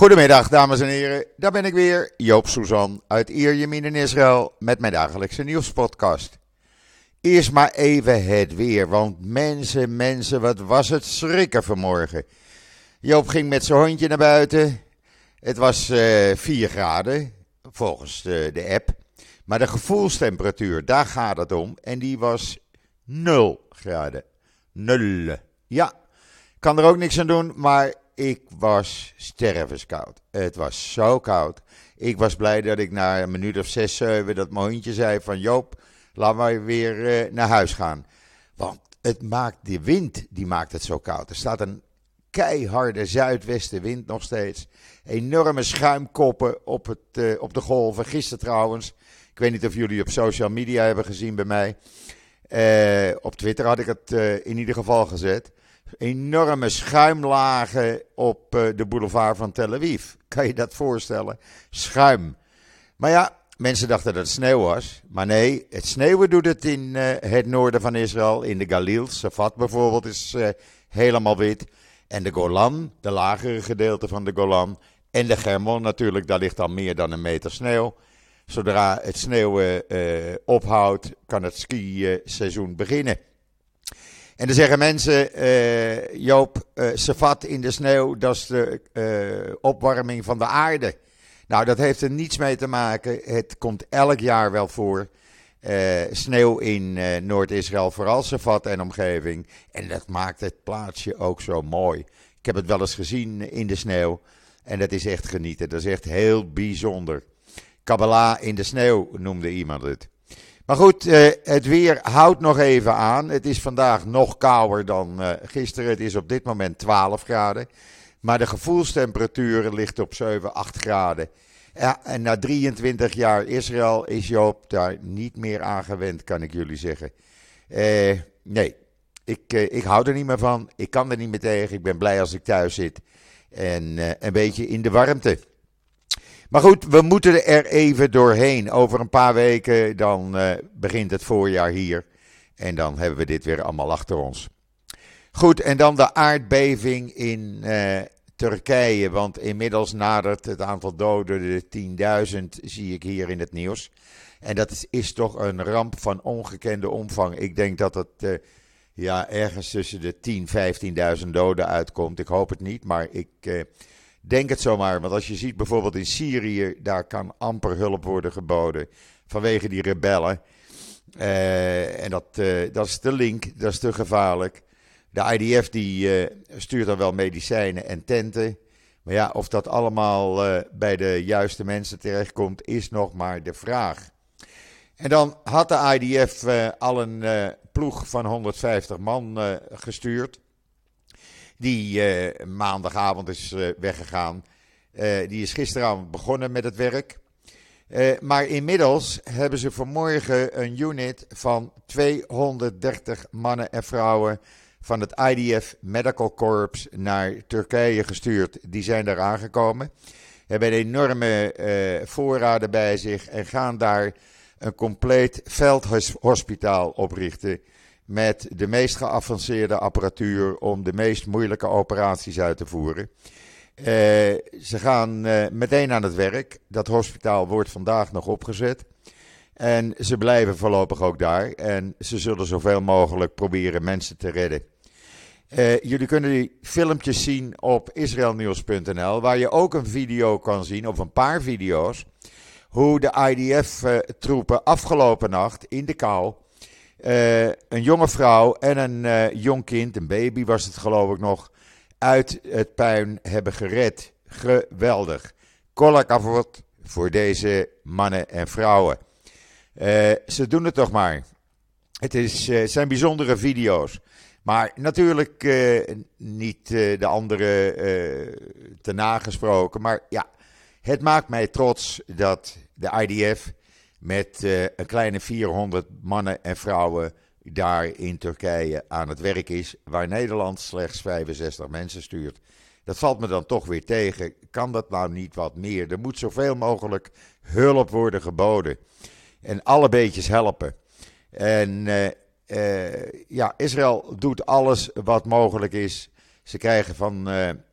Goedemiddag, dames en heren. Daar ben ik weer, Joop Suzan uit Ierjemien in Israël met mijn dagelijkse nieuwspodcast. Eerst maar even het weer, want mensen, mensen, wat was het schrikken vanmorgen. Joop ging met zijn hondje naar buiten. Het was uh, eh, 4 graden, volgens de, de app. Maar de gevoelstemperatuur, daar gaat het om. En die was 0 graden. Nul. Ja, kan er ook niks aan doen, maar ik was stervenskoud. Het was zo koud. Ik was blij dat ik na een minuut of zes, zeven, dat mijn zei van Joop, laat maar weer uh, naar huis gaan. Want het maakt, die wind, die maakt het zo koud. Er staat een keiharde zuidwestenwind nog steeds. Enorme schuimkoppen op, het, uh, op de golven. Gisteren trouwens, ik weet niet of jullie op social media hebben gezien bij mij. Uh, op Twitter had ik het in ieder geval gezet enorme schuimlagen op uh, de boulevard van Tel Aviv. Kan je dat voorstellen? Schuim. Maar ja, mensen dachten dat het sneeuw was. Maar nee, het sneeuwen doet het in uh, het noorden van Israël. In de Galil, Safat bijvoorbeeld, is uh, helemaal wit. En de Golan, de lagere gedeelte van de Golan. En de Germon natuurlijk, daar ligt al meer dan een meter sneeuw. Zodra het sneeuwen ophoudt, kan het ski-seizoen beginnen. En dan zeggen mensen, uh, Joop, uh, Safat in de sneeuw, dat is de uh, opwarming van de aarde. Nou, dat heeft er niets mee te maken. Het komt elk jaar wel voor. sneeuw in Noord-Israël, vooral Safat en omgeving. En dat maakt het plaatsje ook zo mooi. Ik heb het wel eens gezien in de sneeuw. En dat is echt genieten. Dat is echt heel bijzonder. Kabbalah in de sneeuw noemde iemand het. Maar goed, uh, het weer houdt nog even aan. Het is vandaag nog kouder dan uh, gisteren. Het is op dit moment 12 graden. Maar de gevoelstemperatuur ligt op 7, 8 graden. En na 23 jaar Israël is Joop daar niet meer aan gewend, kan ik jullie zeggen. Uh, nee, ik, ik hou er niet meer van. Ik kan er niet meer tegen. Ik ben blij als ik thuis zit. En een beetje in de warmte. Maar goed, we moeten er even doorheen. Over een paar weken dan uh, begint het voorjaar hier. En dan hebben we dit weer allemaal achter ons. Goed, en dan de aardbeving in uh, Turkije. Want inmiddels nadert het aantal doden de 10.000, zie ik hier in het nieuws. En dat is, is, toch een ramp van ongekende omvang. Ik denk dat het uh, ja, ergens tussen de 10.000, 15.000 doden uitkomt. Ik hoop het niet, maar ik Denk het zomaar, want als je ziet bijvoorbeeld in Syrië, daar kan amper hulp worden geboden vanwege die rebellen. Uh, en dat, uh, dat is te link, dat is te gevaarlijk. De IDF die uh, stuurt dan wel medicijnen en tenten. Maar ja, of dat allemaal bij de juiste mensen terechtkomt, is nog maar de vraag. En dan had de IDF al een ploeg van 150 man gestuurd die uh, maandagavond is uh, weggegaan. Uh, die is gisteravond begonnen met het werk. maar inmiddels hebben ze vanmorgen een unit van 230 mannen en vrouwen van het IDF Medical Corps naar Turkije gestuurd. Die zijn daar aangekomen. Hebben enorme voorraden bij zich en gaan daar een compleet veldhospitaal oprichten met de meest geavanceerde apparatuur om de meest moeilijke operaties uit te voeren. Uh, ze gaan uh, meteen aan het werk. Dat hospitaal wordt vandaag nog opgezet. En ze blijven voorlopig ook daar. En ze zullen zoveel mogelijk proberen mensen te redden. Uh, jullie kunnen die filmpjes zien op israelnieuws.nl, waar je ook een video kan zien, of een paar video's, hoe de IDF-troepen afgelopen nacht in de kou uh, een jonge vrouw en een uh, jong kind, een baby was het geloof ik nog, uit het puin hebben gered. Geweldig. Kolakavot voor deze mannen en vrouwen. Uh, ze doen het toch maar. Het is, zijn bijzondere video's. Maar natuurlijk niet de andere te nagesproken. Maar ja, het maakt mij trots dat de IDF met uh, een kleine 400 mannen en vrouwen daar in Turkije aan het werk is, waar Nederland slechts 65 mensen stuurt. Dat valt me dan toch weer tegen. Kan dat nou niet wat meer? Er moet zoveel mogelijk hulp worden geboden. En alle beetjes helpen. En uh, uh, ja, Israël doet alles wat mogelijk is. Ze krijgen van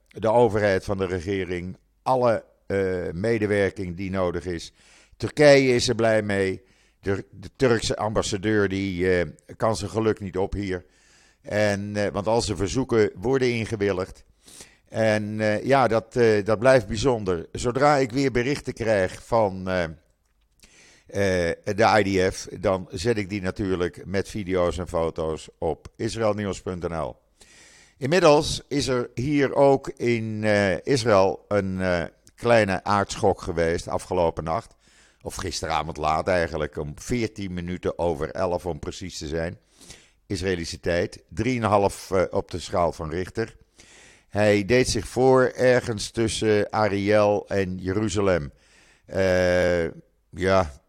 de overheid, van de regering, alle medewerking die nodig is. Turkije is er blij mee. De, de Turkse ambassadeur die kan zijn geluk niet op hier. En, want al zijn verzoeken worden ingewilligd. En ja, dat, dat blijft bijzonder. Zodra ik weer berichten krijg van eh, de IDF, dan zet ik die natuurlijk met video's en foto's op israelnieuws.nl. Inmiddels is er hier ook in Israël een kleine aardschok geweest afgelopen nacht. Of gisteravond laat eigenlijk, om 14 minuten over 11 om precies te zijn. Israëlische tijd. 3,5 op de schaal van Richter. Hij deed zich voor ergens tussen Ariel en Jeruzalem. ja,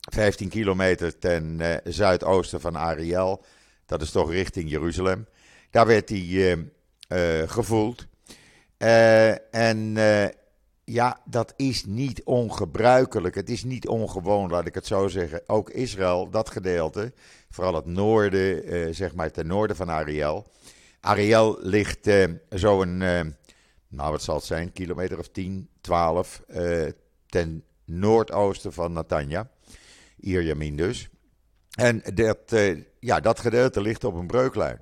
15 kilometer ten uh, zuidoosten van Ariel. Dat is toch richting Jeruzalem. Daar werd hij gevoeld. en ja, dat is niet ongebruikelijk. Het is niet ongewoon, laat ik het zo zeggen. Ook Israël, dat gedeelte, vooral het noorden, zeg maar ten noorden van Ariel. Ariel ligt zo'n, nou wat zal het zijn, kilometer of 10, 12 ten noordoosten van Natanja. Ierjamin dus. En dat, ja, dat gedeelte ligt op een breuklijn.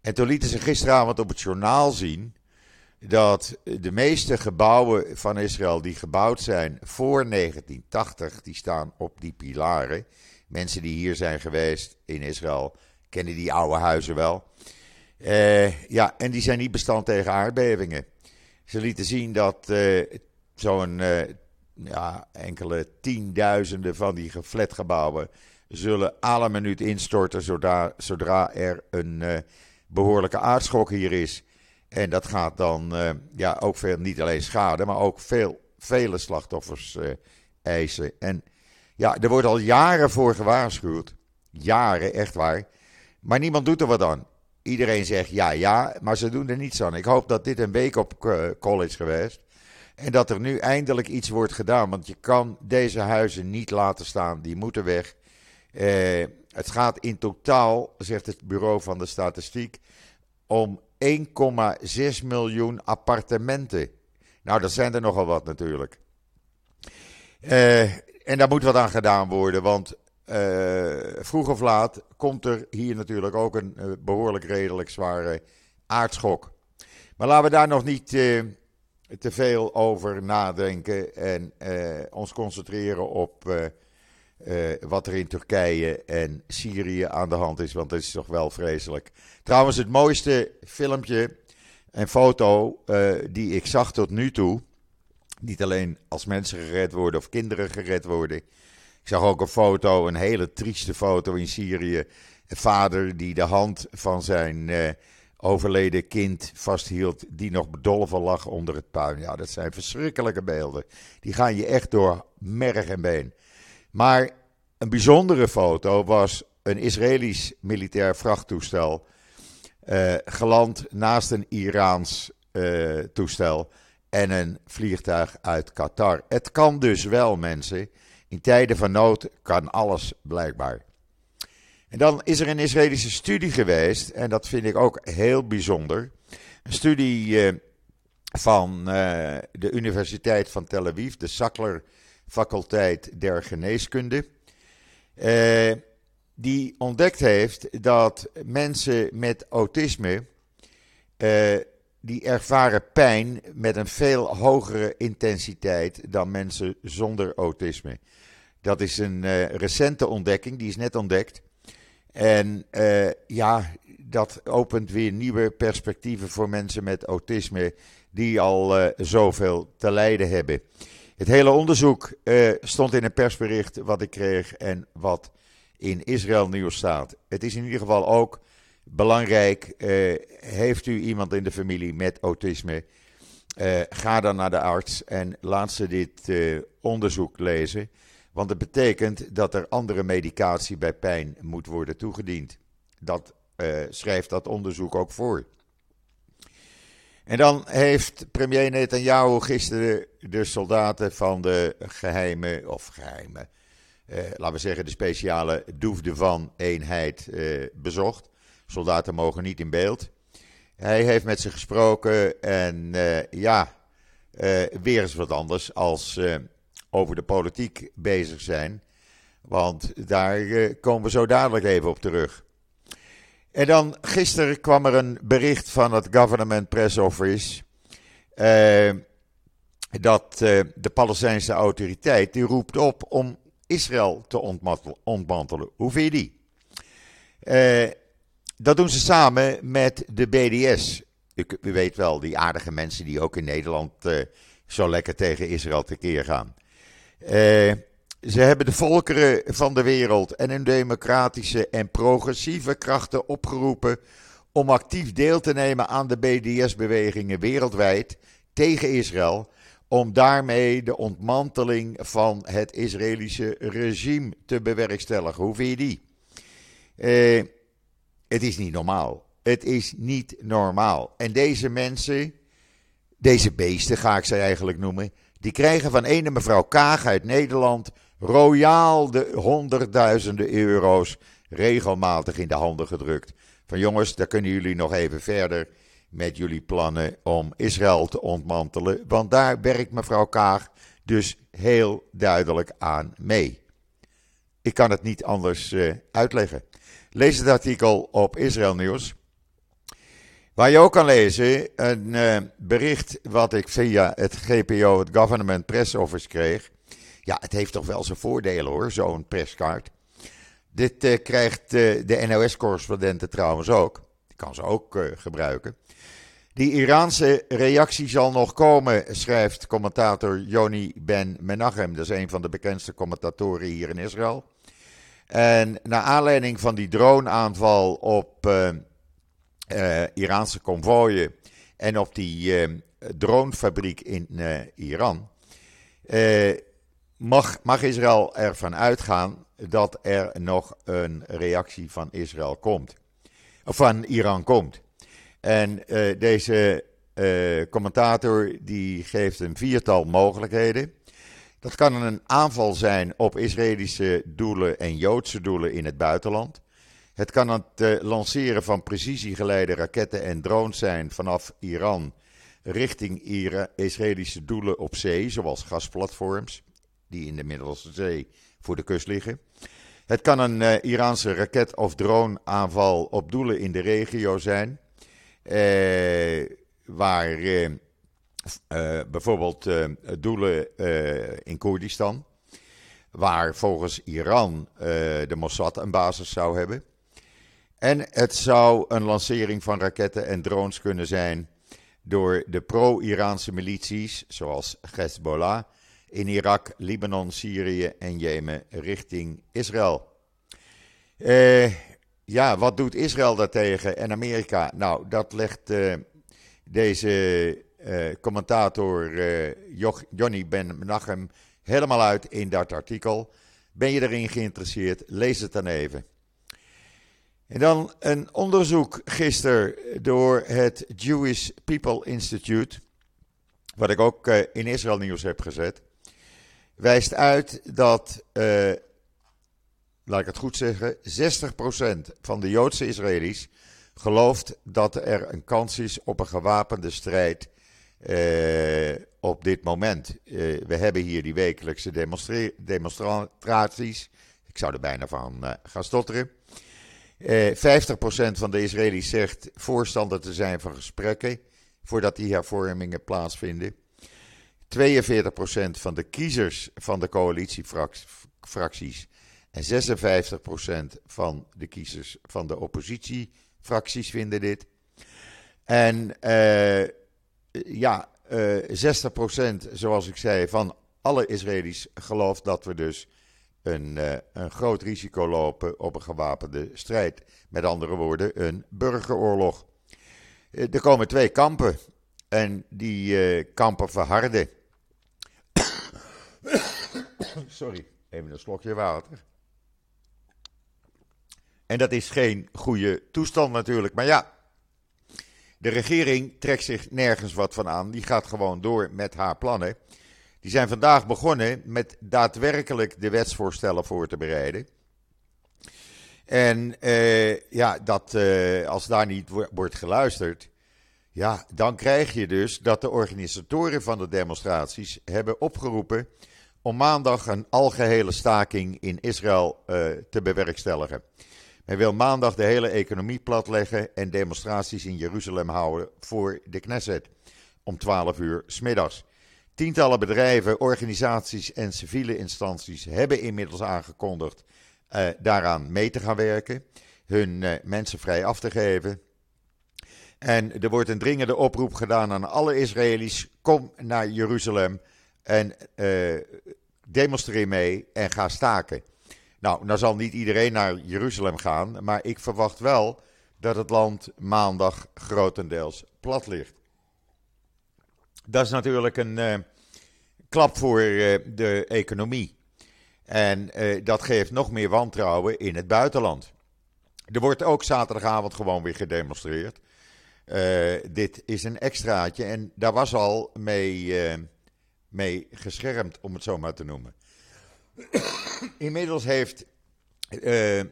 En toen lieten ze gisteravond op het journaal zien dat de meeste gebouwen van Israël die gebouwd zijn voor 1980, die staan op die pilaren. Mensen die hier zijn geweest in Israël kennen die oude huizen wel. Uh, ja, en die zijn niet bestand tegen aardbevingen. Ze lieten zien dat uh, zo'n uh, ja, enkele tienduizenden van die flatgebouwen zullen alle minuut instorten zodra, zodra er een behoorlijke aardschok hier is. En dat gaat dan uh, ja, ook veel, niet alleen schade, maar ook veel, vele slachtoffers uh, eisen. En ja, er wordt al jaren voor gewaarschuwd. Jaren, echt waar. Maar niemand doet er wat aan. Iedereen zegt ja, ja, maar ze doen er niets aan. Ik hoop dat dit een week op college geweest. En dat er nu eindelijk iets wordt gedaan. Want je kan deze huizen niet laten staan. Die moeten weg. Eh, het gaat in totaal, zegt het Bureau van de Statistiek, om 1,6 miljoen appartementen. Nou, dat zijn er nogal wat natuurlijk. Uh, en daar moet wat aan gedaan worden, want uh, vroeg of laat komt er hier natuurlijk ook een uh, behoorlijk redelijk zware aardschok. Maar laten we daar nog niet te veel over nadenken en ons concentreren op uh, wat er in Turkije en Syrië aan de hand is, want dat is toch wel vreselijk. Trouwens, het mooiste filmpje en foto die ik zag tot nu toe, niet alleen als mensen gered worden of kinderen gered worden. Ik zag ook een foto, een hele trieste foto in Syrië. Een vader die de hand van zijn overleden kind vasthield die nog bedolven lag onder het puin. Ja, dat zijn verschrikkelijke beelden. Die gaan je echt door merg en been. Maar een bijzondere foto was een Israëlisch militair vrachttoestel uh, geland naast een Iraans uh, toestel en een vliegtuig uit Qatar. Het kan dus wel, mensen. In tijden van nood kan alles blijkbaar. En dan is er een Israëlische studie geweest, en dat vind ik ook heel bijzonder. Een studie uh, van de Universiteit van Tel Aviv, de Sackler Faculteit der Geneeskunde. Uh, die ontdekt heeft dat mensen met autisme, die ervaren pijn met een veel hogere intensiteit dan mensen zonder autisme. Dat is een recente ontdekking, die is net ontdekt. En ja, dat opent weer nieuwe perspectieven voor mensen met autisme die al zoveel te lijden hebben. Het hele onderzoek uh, stond in een persbericht wat ik kreeg en wat in Israël nieuws staat. Het is in ieder geval ook belangrijk. heeft u iemand in de familie met autisme? ga dan naar de arts en laat ze dit onderzoek lezen. Want het betekent dat er andere medicatie bij pijn moet worden toegediend. Dat schrijft dat onderzoek ook voor. En dan heeft premier Netanyahu gisteren de soldaten van de geheime, of geheime, uh, laten we zeggen de speciale Doefde van eenheid uh, bezocht. Soldaten mogen niet in beeld. Hij heeft met ze gesproken en ja, weer eens wat anders als over de politiek bezig zijn. Want daar komen we zo dadelijk even op terug. En dan gisteren kwam er een bericht van het Government Press Office. dat de Palestijnse autoriteit die roept op om Israël te ontmantelen. Hoe vind je die? Uh, dat doen ze samen met de BDS. U, weet wel, die aardige mensen die ook in Nederland uh, zo lekker tegen Israël tekeer gaan. Uh, ze hebben de volkeren van de wereld en hun democratische en progressieve krachten opgeroepen om actief deel te nemen aan de BDS-bewegingen wereldwijd tegen Israël om daarmee de ontmanteling van het Israëlische regime te bewerkstelligen. Hoe vind je die? Uh, het is niet normaal. Het is niet normaal. En deze mensen, deze beesten ga ik ze eigenlijk noemen, die krijgen van ene mevrouw Kaag uit Nederland royaal de honderdduizenden euro's regelmatig in de handen gedrukt. Van jongens, daar kunnen jullie nog even verder met jullie plannen om Israël te ontmantelen. Want daar werkt mevrouw Kaag dus heel duidelijk aan mee. Ik kan het niet anders uh, uitleggen. Lees het artikel op Israël Nieuws. Waar je ook kan lezen een uh, bericht wat ik via het GPO, het Government Press Office, kreeg. Ja, het heeft toch wel zijn voordelen hoor, zo'n presskaart. Dit uh, krijgt uh, de NOS-correspondenten trouwens ook. Die kan ze ook gebruiken. Die Iraanse reactie zal nog komen, schrijft commentator Yoni Ben Menachem. Dat is een van de bekendste commentatoren hier in Israël. En naar aanleiding van die droneaanval op Iraanse konvooien en op die dronefabriek in Iran, mag, mag Israël ervan uitgaan dat er nog een reactie van Israël komt. Van Iran komt. En deze commentator die geeft een viertal mogelijkheden. Dat kan een aanval zijn op Israëlische doelen en Joodse doelen in het buitenland. Het kan het uh, lanceren van precisiegeleide raketten en drones zijn vanaf Iran richting Israëlische doelen op zee, zoals gasplatforms die in de Middellandse Zee voor de kust liggen. Het kan een uh, Iraanse raket- of droneaanval op doelen in de regio zijn, uh, waar uh, bijvoorbeeld doelen in Koerdistan, waar volgens Iran de Mossad een basis zou hebben. En het zou een lancering van raketten en drones kunnen zijn door de pro-Iraanse milities, zoals Hezbollah, in Irak, Libanon, Syrië en Jemen richting Israël. ja, wat doet Israël daartegen en Amerika? Nou, dat legt deze uh, commentator Johnny Ben Menachem helemaal uit in dat artikel. Ben je erin geïnteresseerd? Lees het dan even. En dan een onderzoek gisteren door het Jewish People Institute, wat ik ook in Israël nieuws heb gezet, wijst uit dat, laat ik het goed zeggen, 60% van de Joodse Israëli's gelooft dat er een kans is op een gewapende strijd uh, op dit moment. Uh, we hebben hier die wekelijkse demonstraties. Ik zou er bijna van gaan stotteren. 50% van de Israëli's zegt voorstander te zijn van gesprekken voordat die hervormingen plaatsvinden. 42% van de kiezers van de coalitiefracties en 56% van de kiezers van de oppositiefracties vinden dit. En ja, uh, eh, 60% zoals ik zei van alle Israëli's gelooft dat we dus een, uh, een groot risico lopen op een gewapende strijd. Met andere woorden, een burgeroorlog. Er komen twee kampen en die kampen verharden. Sorry, even een slokje water. En dat is geen goede toestand natuurlijk. Maar ja, de regering trekt zich nergens wat van aan. Die gaat gewoon door met haar plannen. Die zijn vandaag begonnen met daadwerkelijk de wetsvoorstellen voor te bereiden. En uh, ja, dat, uh, als daar niet wordt geluisterd, Ja, dan krijg je dus dat de organisatoren van de demonstraties hebben opgeroepen om maandag een algehele staking in Israël uh, te bewerkstelligen. Men wil maandag de hele economie platleggen en demonstraties in Jeruzalem houden voor de Knesset om 12 uur smiddags. Tientallen bedrijven, organisaties en civiele instanties hebben inmiddels aangekondigd uh, daaraan mee te gaan werken, hun uh, mensen vrij af te geven. En er wordt een dringende oproep gedaan aan alle Israëli's: kom naar Jeruzalem en uh, demonstreer mee en ga staken. Nou, nou zal niet iedereen naar Jeruzalem gaan, maar ik verwacht wel dat het land maandag grotendeels plat ligt. Dat is natuurlijk een uh, klap voor uh, de economie. En dat geeft nog meer wantrouwen in het buitenland. Er wordt ook zaterdagavond gewoon weer gedemonstreerd. Dit is een extraatje en daar was al mee, mee geschermd, om het zo maar te noemen. Inmiddels heeft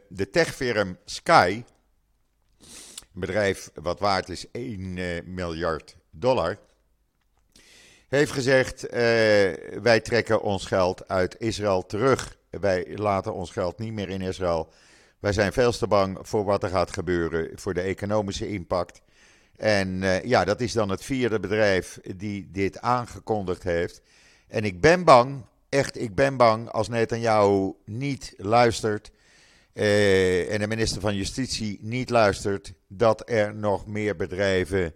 de techfirm Sky, een bedrijf wat waard is 1 miljard dollar, heeft gezegd: wij trekken ons geld uit Israël terug. Wij laten ons geld niet meer in Israël. Wij zijn veel te bang voor wat er gaat gebeuren, voor de economische impact. En uh, ja, dat is dan het vierde bedrijf die dit aangekondigd heeft. En ik ben bang, echt, ik ben bang als Netanyahu niet luistert. Uh, en de minister van Justitie niet luistert, dat er nog meer bedrijven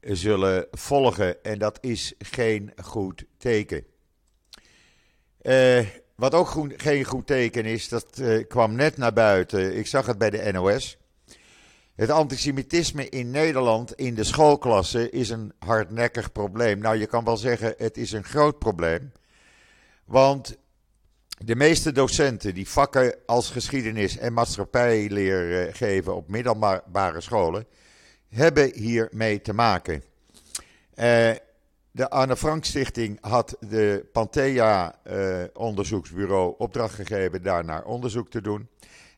zullen volgen. En dat is geen goed teken. Uh, wat ook geen goed teken is, dat kwam net naar buiten. Ik zag het bij de NOS. Het antisemitisme in Nederland in de schoolklassen is een hardnekkig probleem. Nou, je kan wel zeggen, het is een groot probleem. Want de meeste docenten die vakken als geschiedenis en maatschappijleer geven op middelbare scholen, hebben hiermee te maken. Uh, de Anne Frank Stichting had de Panthea uh, onderzoeksbureau opdracht gegeven daarnaar onderzoek te doen.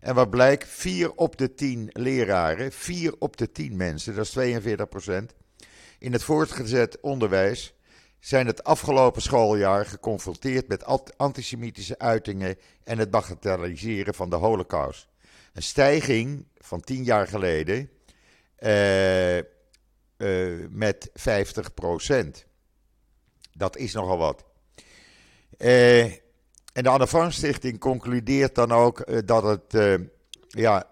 En wat blijkt, 4 op de 10 leraren, 4 op de 10 mensen, dat is 42 procent, in het voortgezet onderwijs zijn het afgelopen schooljaar geconfronteerd met antisemitische uitingen en het bagatelliseren van de holocaust. Een stijging van 10 jaar geleden uh, uh, met 50 procent. Dat is nogal wat. Uh, en de Anne Frank Stichting concludeert dan ook dat het, ja,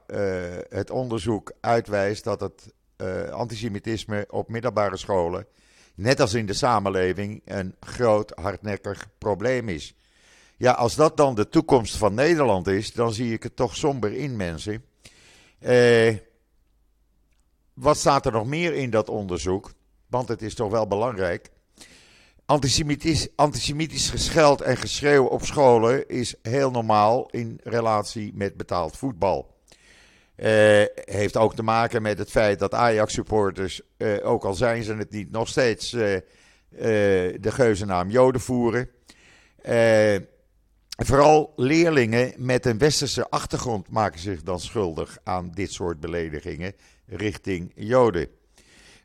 het onderzoek uitwijst dat het antisemitisme op middelbare scholen, net als in de samenleving, een groot hardnekkig probleem is. Ja, als dat dan de toekomst van Nederland is, dan zie ik het toch somber in, mensen. Eh wat staat er nog meer in dat onderzoek? Want het is toch wel belangrijk. Antisemitisch, antisemitisch gescheld en geschreeuw op scholen is heel normaal in relatie met betaald voetbal. Uh, heeft ook te maken met het feit dat Ajax-supporters, uh, ook al zijn ze het niet, nog steeds uh, de geuzennaam Joden voeren. vooral leerlingen met een westerse achtergrond maken zich dan schuldig aan dit soort beledigingen richting Joden.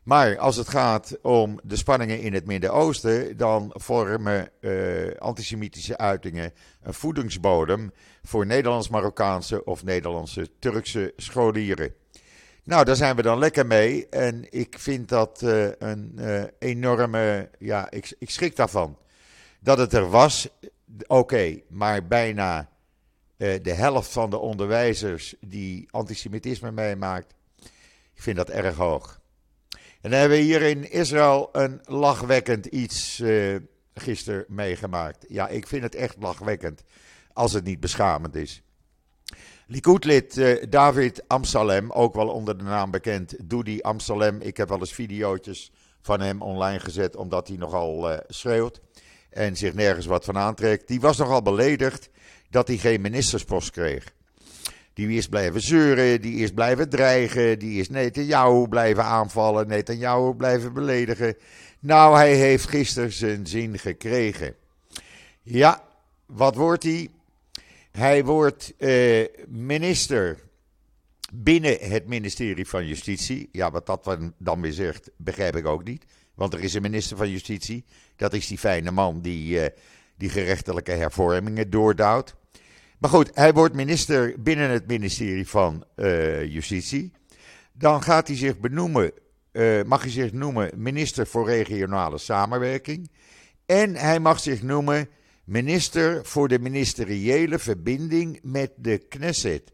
Maar als het gaat om de spanningen in het Midden-Oosten, dan vormen uh, antisemitische uitingen een voedingsbodem voor Nederlands-Marokkaanse of Nederlandse Turkse scholieren. Nou, daar zijn we dan lekker mee. En ik vind dat uh, een uh, enorme. Ja, ik, ik schrik daarvan. Dat het er was, oké, maar bijna de helft van de onderwijzers die antisemitisme meemaakt, ik vind dat erg hoog. En dan hebben we hier in Israël een lachwekkend iets uh, gisteren meegemaakt. Ja, ik vind het echt lachwekkend als het niet beschamend is. Likudlid uh, David Amsalem, ook wel onder de naam bekend Doody Amsalem. Ik heb wel eens video's van hem online gezet omdat hij nogal uh, schreeuwt en zich nergens wat van aantrekt. Die was nogal beledigd dat hij geen ministerspost kreeg. Die is blijven zeuren, die is blijven dreigen, die is Netanyahu blijven aanvallen, Netanyahu blijven beledigen. Nou, hij heeft gisteren zijn zin gekregen. Ja, wat wordt hij? Hij wordt eh, minister binnen het ministerie van Justitie. Ja, wat dat dan weer zegt, begrijp ik ook niet. Want er is een minister van Justitie. Dat is die fijne man die uh, die gerechtelijke hervormingen doordouwt. Maar goed, hij wordt minister binnen het ministerie van uh, Justitie. Dan gaat hij zich benoemen, uh, mag hij zich noemen minister voor regionale samenwerking. En hij mag zich noemen minister voor de ministeriële verbinding met de Knesset.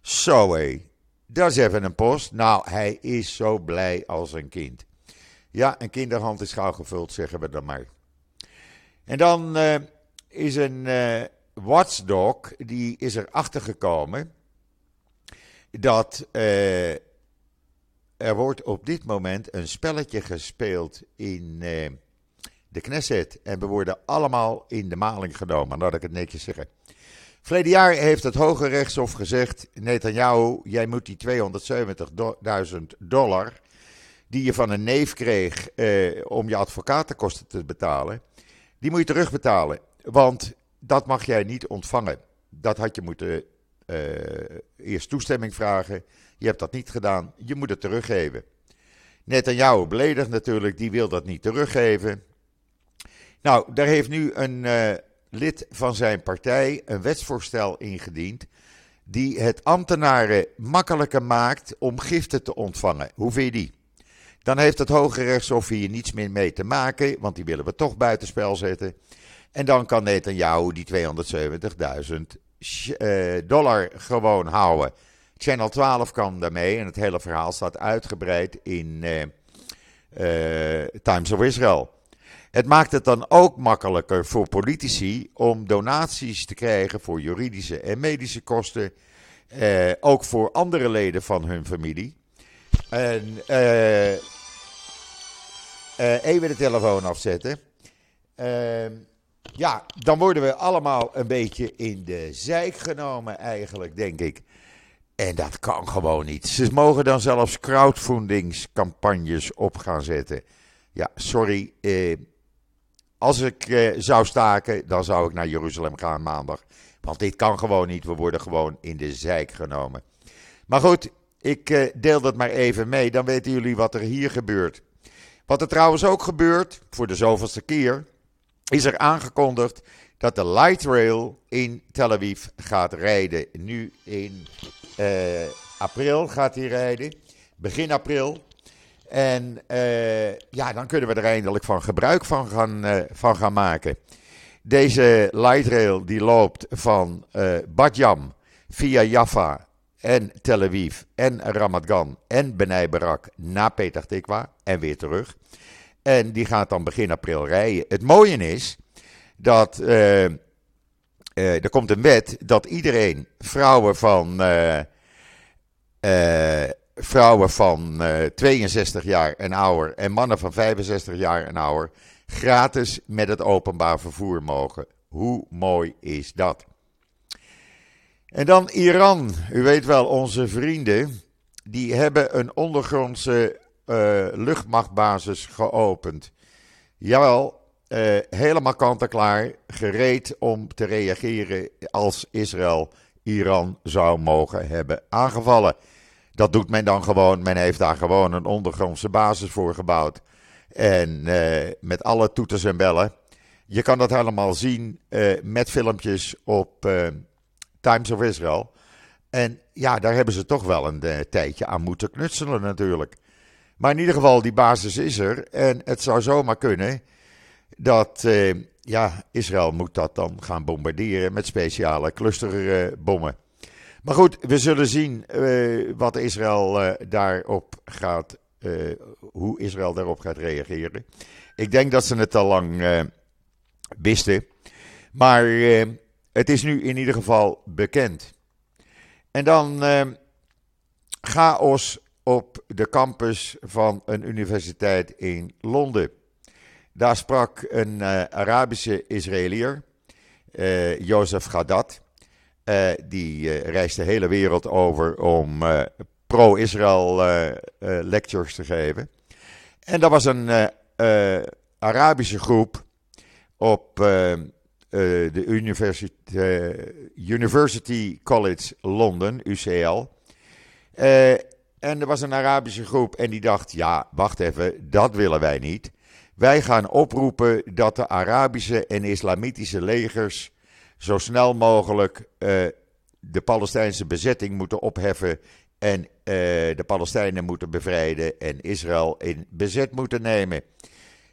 Zo hé, dat is even een post. Nou, hij is zo blij als een kind. Ja, een kinderhand is gauw gevuld, zeggen we dan maar. En dan uh, is een watchdog, die is erachter gekomen dat uh, er wordt op dit moment een spelletje gespeeld in de Knesset. En we worden allemaal in de maling genomen, laat ik het netjes zeggen. Verleden jaar heeft het Hoge Rechtshof gezegd: Netanyahu, jij moet die 270.000 dollar die je van een neef kreeg eh, om je advocatenkosten te betalen, die moet je terugbetalen. Want dat mag jij niet ontvangen. Dat had je moeten uh, eerst toestemming vragen. Je hebt dat niet gedaan. Je moet het teruggeven. Netanyahu beledigd natuurlijk, die wil dat niet teruggeven. Nou, daar heeft nu een uh, lid van zijn partij een wetsvoorstel ingediend. Die het ambtenaren makkelijker maakt om giften te ontvangen. Hoe vind je die? Dan heeft het Hoge Rechtshof hier niets meer mee te maken, want die willen we toch buitenspel zetten. En dan kan Netanyahu die 270.000 uh, dollar gewoon houden. Channel 12 kan daarmee en het hele verhaal staat uitgebreid in uh, uh, Times of Israel. Het maakt het dan ook makkelijker voor politici om donaties te krijgen voor juridische en medische kosten. Ook voor andere leden van hun familie. En even de telefoon afzetten. Uh, ja, dan worden we allemaal een beetje in de zijk genomen, eigenlijk, denk ik. En dat kan gewoon niet. Ze mogen dan zelfs crowdfundingscampagnes op gaan zetten. Ja, sorry. als ik zou staken, dan zou ik naar Jeruzalem gaan maandag. Want dit kan gewoon niet. We worden gewoon in de zijk genomen. Maar goed, ik uh, deel dat maar even mee, dan weten jullie wat er hier gebeurt. Wat er trouwens ook gebeurt, voor de zoveelste keer, is er aangekondigd dat de light rail in Tel Aviv gaat rijden. Nu in uh, april gaat hij rijden, begin april. En uh, ja, dan kunnen we er eindelijk van gebruik van gaan, van gaan maken. Deze light rail die loopt van Badjam via Jaffa en Tel Aviv en Ramat Gan en Benai Barak naar Petah Tikwa en weer terug. En die gaat dan begin april rijden. Het mooie is dat uh, uh, er komt een wet dat iedereen, vrouwen van, uh, vrouwen van 62 jaar en ouder en mannen van 65 jaar en ouder, gratis met het openbaar vervoer mogen. Hoe mooi is dat? En dan Iran. U weet wel, onze vrienden, die hebben een ondergrondse uh, luchtmachtbasis geopend. Jawel, uh, helemaal kant-en-klaar, gereed om te reageren als Israël Iran zou mogen hebben aangevallen. Dat doet men dan gewoon. Men heeft daar gewoon een ondergrondse basis voor gebouwd. En uh, met alle toeters en bellen. Je kan dat helemaal zien met filmpjes op Times of Israel. En ja, daar hebben ze toch wel een tijdje aan moeten knutselen natuurlijk. Maar in ieder geval, die basis is er. En het zou zomaar kunnen dat uh, ja, Israël moet dat dan gaan bombarderen met speciale clusterbommen. maar goed, we zullen zien uh, wat Israël daarop gaat, hoe Israël daarop gaat reageren. Ik denk dat ze het al lang wisten. Maar het is nu in ieder geval bekend. En dan chaos op de campus van een universiteit in Londen. Daar sprak een uh, Arabische Israëliër, uh, Jozef Gadat. Uh, die reist de hele wereld over om pro-Israël lectures te geven. En dat was een Arabische groep op de University, University College London, UCL. En er was een Arabische groep en die dacht: ja, wacht even, dat willen wij niet. Wij gaan oproepen dat de Arabische en Islamitische legers zo snel mogelijk de Palestijnse bezetting moeten opheffen en de Palestijnen moeten bevrijden en Israël in bezet moeten nemen.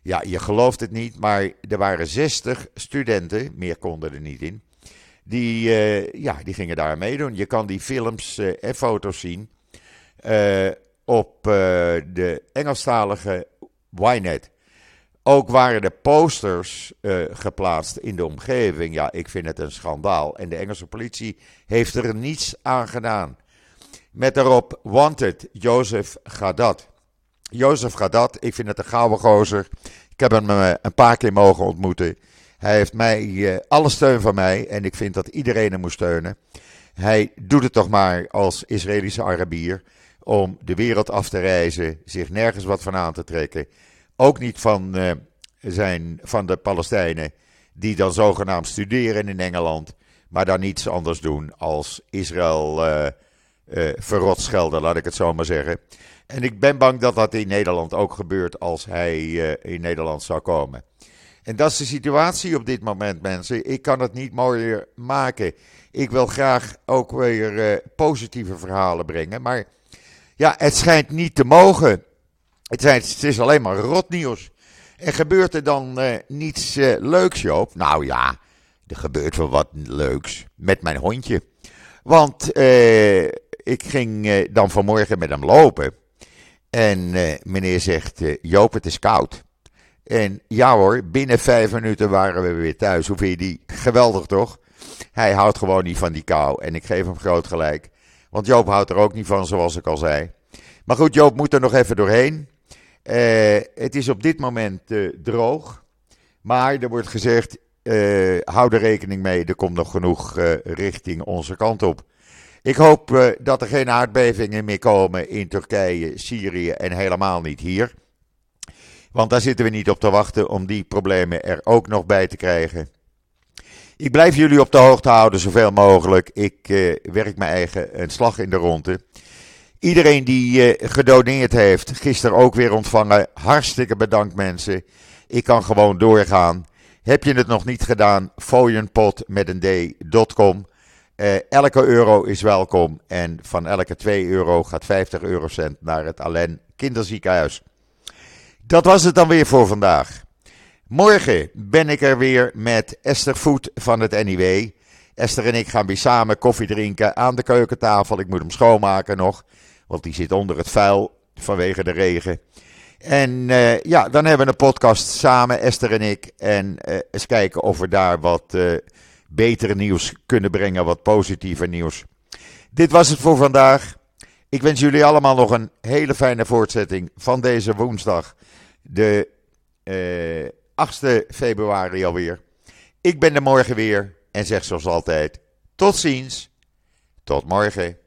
Ja, je gelooft het niet, maar er waren 60 studenten, meer konden er niet in, die, uh, ja, die gingen daar meedoen. Je kan die films en foto's zien op de Engelstalige Ynet. Ook waren er posters geplaatst in de omgeving. Ja, ik vind het een schandaal. En de Engelse politie heeft er niets aan gedaan. Met daarop Wanted, Joseph Gadat. Jozef Gadat, ik vind het een gouden gozer. Ik heb hem eh, een paar keer mogen ontmoeten. Hij heeft mij alle steun van mij en ik vind dat iedereen hem moet steunen. Hij doet het toch maar als Israëlische Arabier om de wereld af te reizen, zich nergens wat van aan te trekken. Ook niet van, uh, zijn, van de Palestijnen die dan zogenaamd studeren in Engeland, maar dan niets anders doen als Israël uh, verrot schelden, laat ik het zo maar zeggen. En ik ben bang dat dat in Nederland ook gebeurt als hij in Nederland zou komen. En dat is de situatie op dit moment, mensen. Ik kan het niet mooier maken. Ik wil graag ook weer positieve verhalen brengen. Maar ja, het schijnt niet te mogen. Het, zijn, het is alleen maar rotnieuws. En gebeurt er dan uh, niets leuks, Joop? Nou ja, er gebeurt wel wat leuks met mijn hondje. Want ik ging dan vanmorgen met hem lopen. En meneer zegt, Joop, het is koud. En ja hoor, binnen vijf minuten waren we weer thuis. Hoe vind je die? Geweldig toch? Hij houdt gewoon niet van die kou. En ik geef hem groot gelijk. Want Joop houdt er ook niet van, zoals ik al zei. Maar goed, Joop moet er nog even doorheen. Uh, het is op dit moment droog. Maar er wordt gezegd, hou er rekening mee. Er komt nog genoeg richting onze kant op. Ik hoop dat er geen aardbevingen meer komen in Turkije, Syrië en helemaal niet hier. Want daar zitten we niet op te wachten om die problemen er ook nog bij te krijgen. Ik blijf jullie op de hoogte houden zoveel mogelijk. Ik uh, werk mijn eigen een slag in de ronde. Iedereen die uh, gedoneerd heeft, gisteren ook weer ontvangen. Hartstikke bedankt mensen. Ik kan gewoon doorgaan. Heb je het nog niet gedaan? Fooienpot met een d.com. Uh, elke euro is welkom en van elke 2 euro gaat 50 eurocent naar het Allen Kinderziekenhuis. Dat was het dan weer voor vandaag. Morgen ben ik er weer met Esther Voet van het NIW. Esther en ik gaan weer samen koffie drinken aan de keukentafel. Ik moet hem schoonmaken nog, want die zit onder het vuil vanwege de regen. En uh, ja, dan hebben we een podcast samen, Esther en ik. En uh, eens kijken of we daar wat betere nieuws kunnen brengen, wat positiever nieuws. Dit was het voor vandaag. Ik wens jullie allemaal nog een hele fijne voortzetting van deze woensdag, de eh, 8 februari alweer. Ik ben er morgen weer en zeg zoals altijd: tot ziens, tot morgen.